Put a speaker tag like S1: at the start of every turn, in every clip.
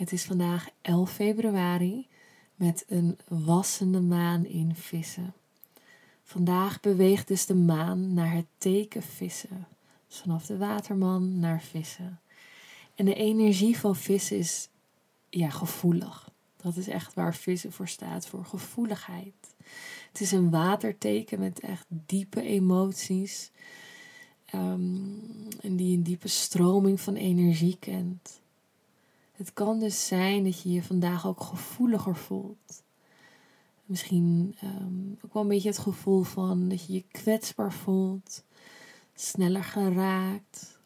S1: Het is vandaag 11 februari met een wassende maan in vissen. Vandaag beweegt dus de maan naar het teken vissen. Vanaf de waterman naar vissen. En de energie van vissen is ja, gevoelig. Dat is echt waar vissen voor staat, voor gevoeligheid. Het is een waterteken met echt diepe emoties. Ehm, en die een diepe stroming van energie kent. Het kan dus zijn dat je je vandaag ook gevoeliger voelt. Misschien um, ook wel een beetje het gevoel van dat je je kwetsbaar voelt, sneller geraakt,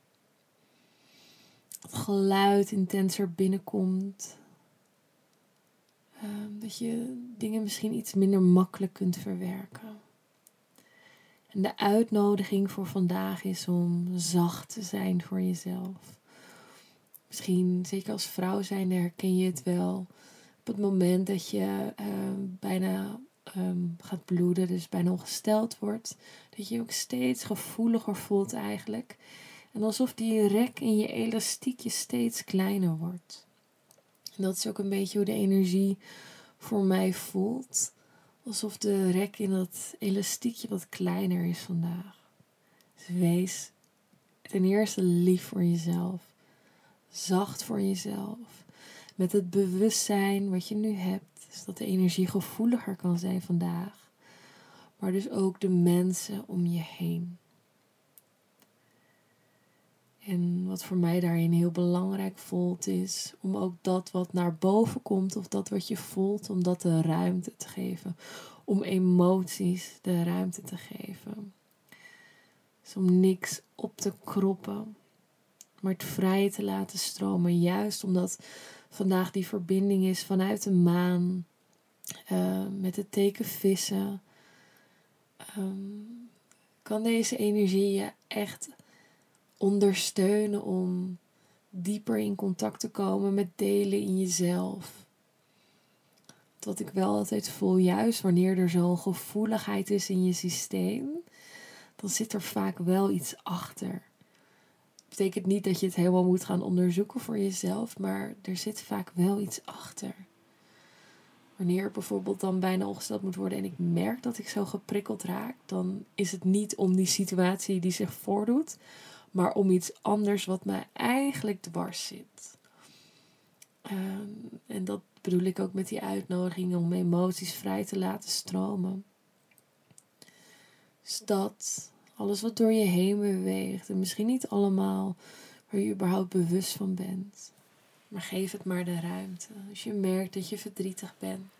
S1: het geluid intenser binnenkomt. Um, dat je dingen misschien iets minder makkelijk kunt verwerken. En de uitnodiging voor vandaag is om zacht te zijn voor jezelf. Misschien, zeker als vrouw zijn, herken je het wel. Op het moment dat je ehm, bijna ehm, gaat bloeden, dus bijna ongesteld wordt, dat je je ook steeds gevoeliger voelt eigenlijk. En alsof die rek in je elastiekje steeds kleiner wordt. En dat is ook een beetje hoe de energie voor mij voelt. Alsof de rek in dat elastiekje wat kleiner is vandaag. Dus wees ten eerste lief voor jezelf. Zacht voor jezelf. Met het bewustzijn wat je nu hebt. Dus dat de energie gevoeliger kan zijn vandaag. Maar dus ook de mensen om je heen. En wat voor mij daarin heel belangrijk voelt is om ook dat wat naar boven komt of dat wat je voelt, om dat de ruimte te geven. Om emoties de ruimte te geven. Dus om niks op te kroppen, maar het vrij te laten stromen. Juist omdat vandaag die verbinding is vanuit de maan, uh, met het teken vissen. Um, kan deze energie je echt ondersteunen om dieper in contact te komen met delen in jezelf. Wat ik wel altijd voel, juist wanneer er zo'n gevoeligheid is in je systeem, dan zit er vaak wel iets achter. Betekent niet dat je het helemaal moet gaan onderzoeken voor jezelf, maar er zit vaak wel iets achter. Wanneer bijvoorbeeld dan bijna ongesteld moet worden en ik merk dat ik zo geprikkeld raak, dan is het niet om die situatie die zich voordoet, maar om iets anders wat mij eigenlijk dwars zit. Ehm, en dat bedoel ik ook met die uitnodiging om emoties vrij te laten stromen. Dus dat, alles wat door je heen beweegt, en misschien niet allemaal waar je überhaupt bewust van bent, maar geef het maar de ruimte. Als je merkt dat je verdrietig bent,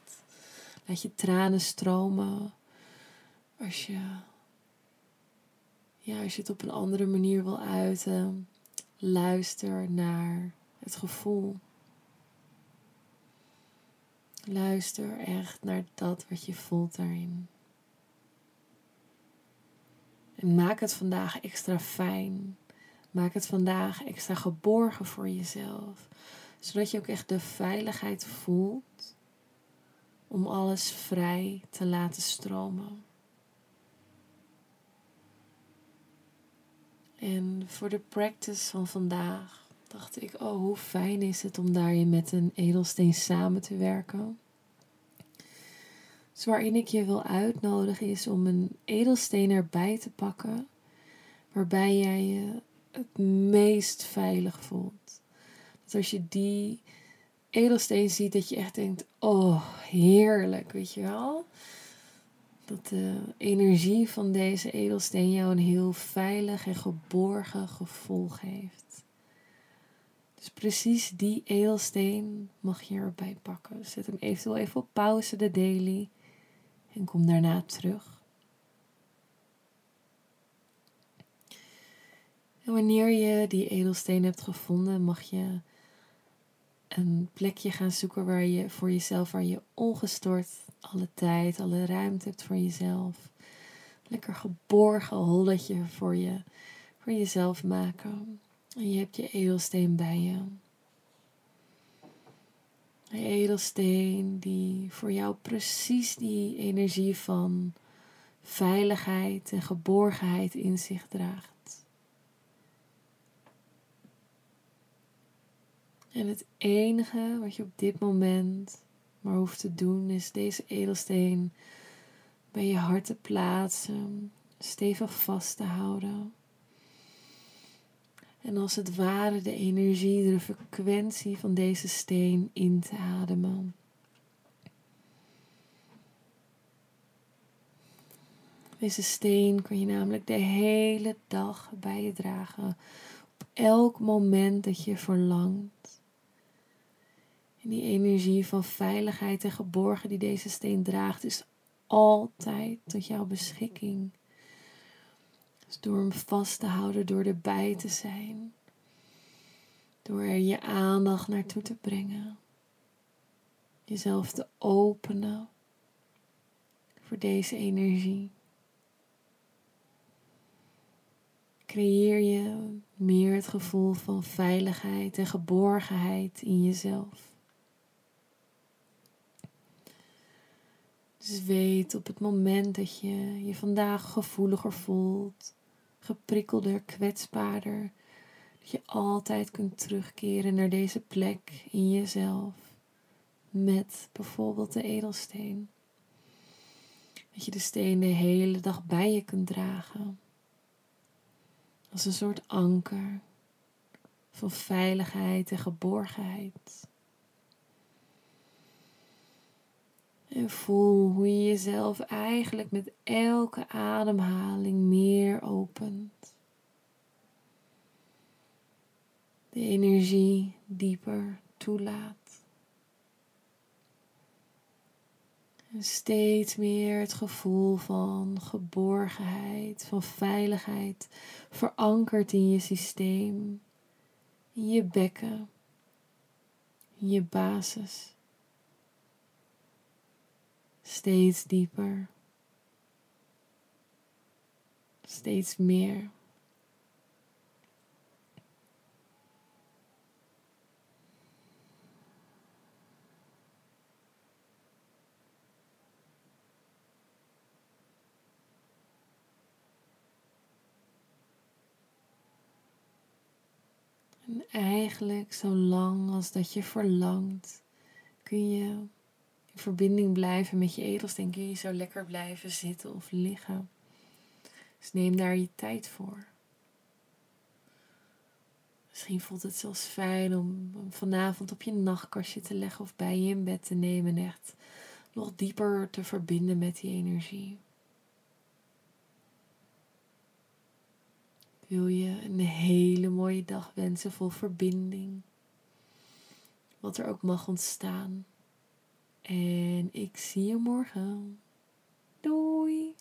S1: laat je tranen stromen. Als je ja, als je het op een andere manier wil uiten, luister naar het gevoel. Luister echt naar dat wat je voelt daarin. Maak het vandaag extra fijn. Maak het vandaag extra geborgen voor jezelf. Zodat je ook echt de veiligheid voelt om alles vrij te laten stromen. En voor de practice van vandaag dacht ik, oh hoe fijn is het om daarin met een edelsteen samen te werken. Dus waarin ik je wil uitnodigen is om een edelsteen erbij te pakken, waarbij jij je het meest veilig voelt. Dat als je die edelsteen ziet, dat je echt denkt, oh heerlijk, weet je wel dat de energie van deze edelsteen jou een heel veilig en geborgen gevoel geeft. Dus precies die edelsteen mag je erbij pakken. Zet hem eventueel even op pauze, de daily, en kom daarna terug. En wanneer je die edelsteen hebt gevonden, mag je een plekje gaan zoeken waar je voor jezelf, waar je ongestoord alle tijd, alle ruimte hebt voor jezelf. Lekker geborgen holletje voor, je, voor jezelf maken. En je hebt je edelsteen bij je. Een edelsteen die voor jou precies die energie van veiligheid en geborgenheid in zich draagt. En het enige wat je op dit moment maar hoeft te doen is deze edelsteen bij je hart te plaatsen, stevig vast te houden. En als het ware de energie, de frequentie van deze steen in te ademen. Deze steen kun je namelijk de hele dag bij je dragen. Op elk moment dat je verlangt. En die energie van veiligheid en geborgen die deze steen draagt, is altijd tot jouw beschikking. Dus door hem vast te houden, door erbij te zijn, door je aandacht naartoe te brengen, jezelf te openen voor deze energie. Creëer je meer het gevoel van veiligheid en geborgenheid in jezelf. Dus weet op het moment dat je je vandaag gevoeliger voelt, geprikkelder, kwetsbaarder, dat je altijd kunt terugkeren naar deze plek in jezelf met bijvoorbeeld de edelsteen. Dat je de steen de hele dag bij je kunt dragen. Als een soort anker van veiligheid en geborgenheid. En voel hoe je jezelf eigenlijk met elke ademhaling meer opent. De energie dieper toelaat. En steeds meer het gevoel van geborgenheid, van veiligheid, verankerd in je systeem, in je bekken, in je basis steeds dieper, steeds meer. En eigenlijk zo lang als dat je verlangt, kun je in verbinding blijven met je edelsteen kun je zo lekker blijven zitten of liggen. Dus neem daar je tijd voor. Misschien voelt het zelfs fijn om vanavond op je nachtkastje te leggen of bij je in bed te nemen en echt nog dieper te verbinden met die energie. Wil je een hele mooie dag wensen vol verbinding. Wat er ook mag ontstaan. En ik zie je morgen. Doei!